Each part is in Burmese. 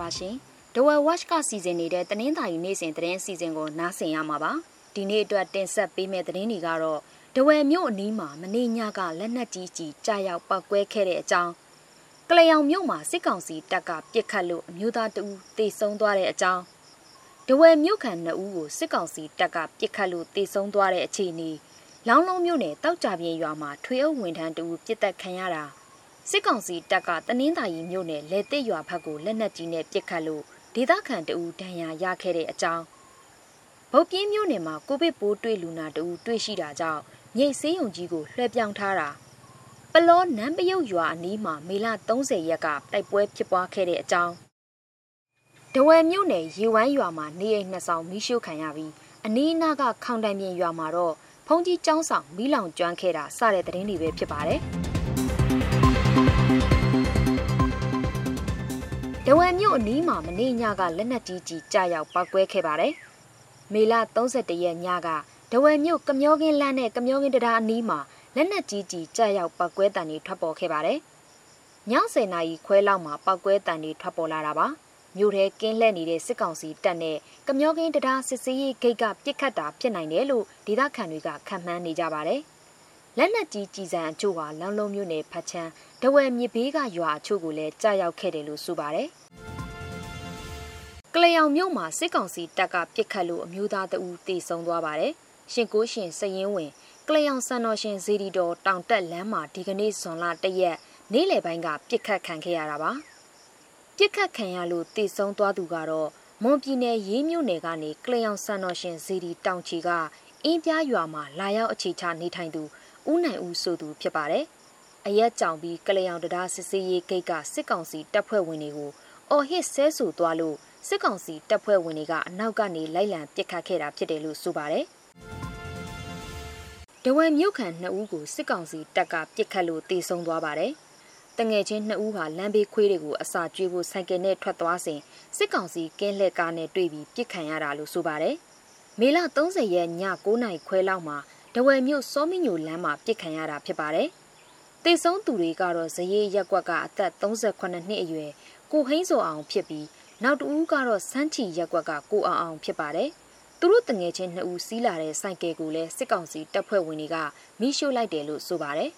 ပါရှင်။ဒဝဲ watch ကစီစဉ်နေတဲ့တနင်္သာရီနေ့စဉ်သတင်းစီစဉ်ကိုနားဆင်ရမှာပါ။ဒီနေ့အတွက်တင်ဆက်ပေးမယ့်သတင်းတွေကတော့ဒဝဲမြို့အနီးမှာမနေ့ညကလက်နက်ကြီးကြီးကြားရောက်ပောက်ကွဲခဲ့တဲ့အကြောင်းကလျောင်မြို့မှာစစ်ကောင်စီတပ်ကပစ်ခတ်လို့အမျိုးသားတဦးတေဆုံးသွားတဲ့အကြောင်းဒဝဲမြို့ခံနှစ်ဦးကိုစစ်ကောင်စီတပ်ကပစ်ခတ်လို့တေဆုံးသွားတဲ့အခြေအနေလောင်းလုံးမြို့နယ်တောက်ကြပြင်းရွာမှာထွေအုပ်ဝန်ထမ်းတဦးပြစ်တက်ခံရတာ စစ်ကောင်စီတပ်ကတနင်္သာရီမြို့နယ်လေတစ်ရွာဘက်ကိုလက်နက်ကြီးနဲ့ပစ်ခတ်လို့ဒေသခံတဦးဒဏ်ရာရခဲ့တဲ့အကြောင်းဗုတ်ပြင်းမြို့နယ်မှာကိုဗစ်ပိုးတွေ့လူနာတဦးတွေ့ရှိတာကြောင့်မြိတ်ဆေးရုံကြီးကိုလွှဲပြောင်းထားတာပလောနန်းပယုတ်ရွာအနီးမှာမေလ30ရက်ကတိုက်ပွဲဖြစ်ပွားခဲ့တဲ့အကြောင်းဒဝယ်မြို့နယ်ရေဝမ်းရွာမှာနေအိမ်နှစ်ဆောင်မိရှို့ခံရပြီးအနီးအနားကခေါင်တိုင်ပြင်ရွာမှာတော့ဖုန်ကြီးကျောင်းဆောင်မိလောင်ကျွမ်းခဲ့တာစတဲ့သတင်းတွေပဲဖြစ်ပါတယ်။ မြို့အနီးမှာမနေ့ညကလက်နက်ကြီးကြီးကြားရောက်ပောက်ကွဲခဲ့ပါတယ်။မေလ31ရက်ညကဒဝယ်မြို့ကမျောကင်းလမ်းနဲ့ကမျောကင်းတရားအနီးမှာလက်နက်ကြီးကြီးကြားရောက်ပောက်ကွဲတံတွေထွက်ပေါ်ခဲ့ပါတယ်။ည10နာရီခွဲလောက်မှာပောက်ကွဲတံတွေထွက်ပေါ်လာတာပါ။မြို့ထဲကင်းလှည့်နေတဲ့စစ်ကောင်စီတပ်နဲ့ကမျောကင်းတရားစစ်စေးရေးဂိတ်ကပြစ်ခတ်တာဖြစ်နိုင်တယ်လို့ဒေသခံတွေကခန့်မှန်းနေကြပါတယ်။လက်နက်ကြီးကြီးစံအချို့ဟာလောင်လုံးမြို့နယ်ဖတ်ချမ်းဒဝယ်မြစ်ဘေးကရွာအချို့ကိုလည်းကြားရောက်ခဲ့တယ်လို့ဆိုပါတယ်။က လျောင်မြို့မှာစစ်ကောင်စီတပ်ကပစ်ခတ်လို့အမျိုးသားတဦးတေဆုံးသွားပါတယ်။ရှင်ကိုရှင်စရင်ဝင်ကလျောင်စံတော်ရှင်ဇေဒီတော်တောင်တက်လမ်းမှာဒီကနေ့ဇွန်လတရက်နေ့လယ်ပိုင်းကပစ်ခတ်ခံခဲ့ရတာပါ။ပစ်ခတ်ခံရလို့တေဆုံးသွားသူကတော့မွန်ပြည်နယ်ရေးမြို့နယ်ကနေကလျောင်စံတော်ရှင်ဇေဒီတောင်ချီကအင်းပြားရွာမှာလာရောက်အခြေချနေထိုင်သူဦးနိုင်ဦးဆိုသူဖြစ်ပါတယ်။အရက်ကြောင်ပြီးကလျောင်တရားစစ်စေးရေးဂိတ်ကစစ်ကောင်စီတပ်ဖွဲ့ဝင်တွေကိုအော်ဟစ်ဆဲဆူသွားလို့ စစ်ကောင်စီတပ်ဖွဲ့ဝင်တွေကအနောက်ကနေလိုက်လံပစ်ခတ်ခဲ့တာဖြစ်တယ်လို့ဆိုပါတယ်။ဒဝဲမြို့ခံနှစ်ဦးကိုစစ်ကောင်စီတပ်ကပစ်ခတ်လို့တေဆုံးသွားပါတယ်။တငယ်ချင်းနှစ်ဦးဟာလမ်းဘေးခွေးတွေကိုအစာကျွေးဖို့ဆိုင်ကယ်နဲ့ထွက်သွားစဉ်စစ်ကောင်စီကင်းလက်ကားနဲ့တွေ့ပြီးပစ်ခံရတာလို့ဆိုပါတယ်။မေလ30ရက်ည9:00နာရီခွဲလောက်မှာဒဝယ်မြို့စောမီညိုလမ်းမှာပြစ်ခံရတာဖြစ်ပါတယ်။တေဆုံးသူတွေကတော့ဇရေရက်ကွက်ကအသက်38နှစ်အရွယ်ကိုဟိန်းစောအောင်ဖြစ်ပြီး နောက်တူကတော့စန်းချီရက်ကွက်ကကိုအောင်အောင်ဖြစ်ပါတယ်။သူတို့တငယ်ချင်းနှစ်ဦးစီးလာတဲ့စိုက်ကယ်ကိုလည်းစစ်ကောင်စီတပ်ဖွဲ့ဝင်တွေကမိရှို့လိုက်တယ်လို့ဆိုပါတယ်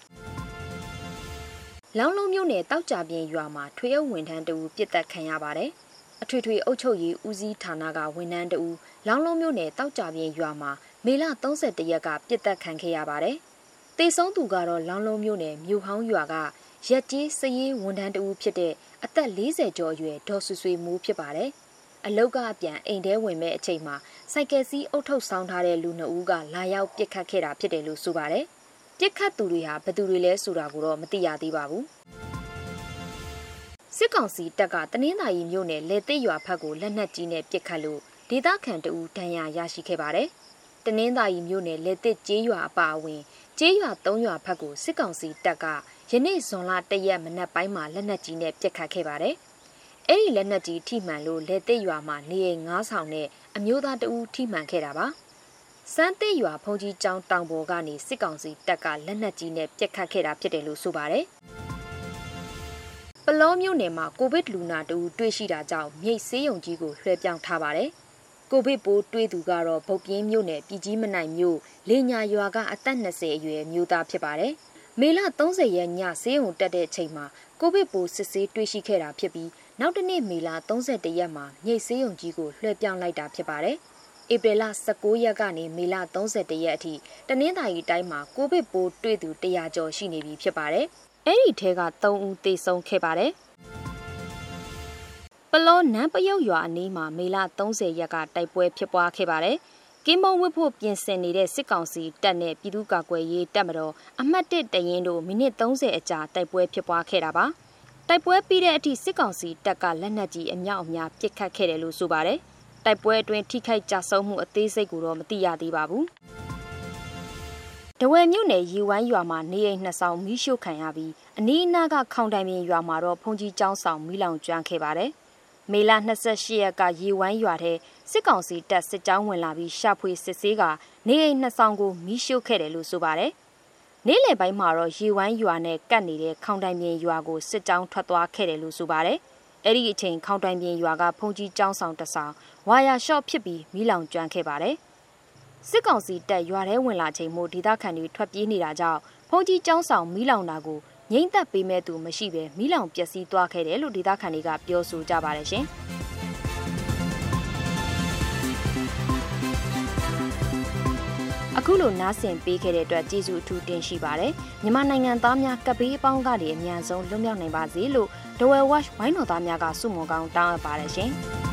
။လောင်းလုံးမြို့နယ်တောက်ကြပြင်းရွာမှာထွေအုပ်ဝန်ထမ်းတဦးပြစ်တက်ခံရပါတယ်။အထွေထွေအုပ်ချုပ်ရေးဦးစီးဌာနကဝန်ထမ်းတဦးလောင်းလုံးမြို့နယ်တောက်ကြပြင်းရွာမှာမေလ31ရက်ကပြစ်တက်ခံခဲ့ရပါတယ်။တေဆုံးသူကတော့လောင်းလုံးမြို့နယ်မြို့ဟောင်းရွာက ရက်ကြီးစရေးဝန်ထမ်းတဦးဖြစ်တဲ့အသက်40ကျော်အရွယ်ဒေါ်ဆွဆွေမိုးဖြစ်ပါတယ်။အလုတ်ကအပြန်အိမ်ထဲဝင်မဲ့အချိန်မှာစိုက်ကယ်စီးအုပ်ထုတ်ဆောင်ထားတဲ့လူနှစ်ဦးကလာရောက်ပြစ်ခတ်ခဲ့တာဖြစ်တယ်လို့ဆိုပါတယ်။ပြစ်ခတ်သူတွေဟာဘယ်သူတွေလဲဆိုတာကိုတော့မသိရသေးပါဘူး။စစ်ကောင်စီတပ်ကတနင်္သာရီမြို့နယ်လေသိရွာဖက်ကိုလက်နက်ကြီးနဲ့ပစ်ခတ်လို့ဒေသခံတအူဒဏ်ရာရရှိခဲ့ပါတယ်။တနင်္သာရီမြို့နယ်လက်တစ်ကျေးရွာအပါအဝင်ကျေးရွာ၃ရွာဖက်ကိုစစ်ကောင်စီတပ်က ယနေ့ဇွန်လ၁ရက်မနက်ပိုင်းမှာလက်နက်ကြီးနဲ့ပစ်ခတ်ခဲ့ပါတယ်။အဲ့ဒီလက်နက်ကြီးထိမှန်လို့လက်တစ်ရွာမှာနေအိမ်၅ဆောင်နဲ့အမျိုးသားတဦးထိမှန်ခဲ့တာပါ။စမ်းတစ်ရွာဖုန်ကြီးကျောင်းတောင်ပေါ်ကနေစစ်ကောင်စီတပ်ကလက်နက်ကြီးနဲ့ပစ်ခတ်ခဲ့တာဖြစ်တယ်လို့ဆိုပါတယ်။ပလောမျိုးနယ်မှာကိုဗစ်လူနာတဦးတွေ့ရှိတာကြောင့်မြိတ်ဆေးရုံကြီးကိုလွှဲပြောင်းထားပါတယ်။ကိုဗစ်ပိုးတွေးသူကတော့ဗုတ်ပြင်းမြို့နယ်ပြည်ကြီးမနိုင်မြို့လေညာရွာကအသက်20အရွယ်မျိုးသားဖြစ်ပါတယ်။ မေလ30ရက်ညဆေးရုံတက်တဲ့အချိန်မှာကိုဗစ်ပိုးစစ်ဆေးတွေ့ရှိခဲ့တာဖြစ်ပြီးနောက်တနေ့မေလ31ရက်မှာမြိတ်ဆေးရုံကြီးကိုလွှဲပြောင်းလိုက်တာဖြစ်ပါတယ်။ဧပြီလ19ရက်ကနေမေလ31ရက်အထိတနင်္သာရီတိုင်းမှာကိုဗစ်ပိုးတွေ့သူ100ကျော်ရှိနေပြီဖြစ်ပါတယ်။အဲ့ဒီထဲက3ဦးသေဆုံးခဲ့ပါတယ်။ပလောနန်းပယုတ်ရွာအနီးမှာမေလ30ရက်ကတိုက်ပွဲဖြစ်ပွားခဲ့ပါတယ်။ ကင်းမုံဝစ်ဖို့ပြင်ဆင်နေတဲ့စစ်ကောင်စီတပ်နဲ့ပြည်သူ့ကာကွယ်ရေးတပ်မတော်အမှတ်1တရင်တို့မိနစ်30အကြာတိုက်ပွဲဖြစ်ပွားခဲ့တာပါ။တိုက်ပွဲပြီးတဲ့အထိစစ်ကောင်စီတပ်ကလက်နက်ကြီးအမြောက်အများပစ်ခတ်ခဲ့တယ်လို့ဆိုပါတယ်။တိုက်ပွဲအတွင်းထိခိုက်ကြဆုံးမှုအသေးစိတ်ကိုတော့မသိရသေးပါဘူး။တဝယ်မြို့နယ်ရီဝိုင်းရွာမှာနေအိမ်နှစ်ဆောင်မီးရှို့ခံရပြီးအနီးအနားကခေါင်တိုင်ပြင်ရွာမှာတော့ဖုန်ကြီးကျောင်းဆောင်မီးလောင်ကျွမ်းခဲ့ပါတယ်။ မေလ28ရက်ကရေဝိုင်းရွာထဲစစ်ကောင်စီတပ်စစ်ကြောင်းဝင်လာပြီးရှာဖွေစစ်ဆေးကနေအိမ်နှစ်ဆောင်ကိုမီးရှို့ခဲ့တယ်လို့ဆိုပါတယ်။နေ့လယ်ပိုင်းမှာတော့ရေဝိုင်းရွာနဲ့ကပ်နေတဲ့ခေါင်တိုင်ပြင်ရွာကိုစစ်ကြောင်းထွက်သွားခဲ့တယ်လို့ဆိုပါတယ်။အဲ့ဒီအချိန်ခေါင်တိုင်ပြင်ရွာကဖုန်ကြီးကျောင်းဆောင်တဆောင်ဝါယာရှော့ဖြစ်ပြီးမိလောင်ကျွမ်းခဲ့ပါတယ်။စစ်ကောင်စီတပ်ရွာထဲဝင်လာချိန်မှဒေသခံတွေထွက်ပြေးနေတာကြောင့်ဖုန်ကြီးကျောင်းဆောင်မိလောင်တာကို ငိမ့်သက်ပေးမဲ့သူမရှိပဲမိလောင်ပျက်စီးသွားခဲ့တယ်လို့ဒေသခံတွေကပြောဆိုကြပါတယ်ရှင်။အခုလိုနားဆင်ပေးခဲ့တဲ့အတွက်ကျေးဇူးအထူးတင်ရှိပါတယ်မြန်မာနိုင်ငံသားများကပ်ဘေးအပေါင်းကနေအမြန်ဆုံးလွတ်မြောက်နိုင်ပါစေလို့ The Well Watch ဝိုင်းတော်သားများကဆုမွန်ကောင်းတောင်းအပ်ပါတယ်ရှင်။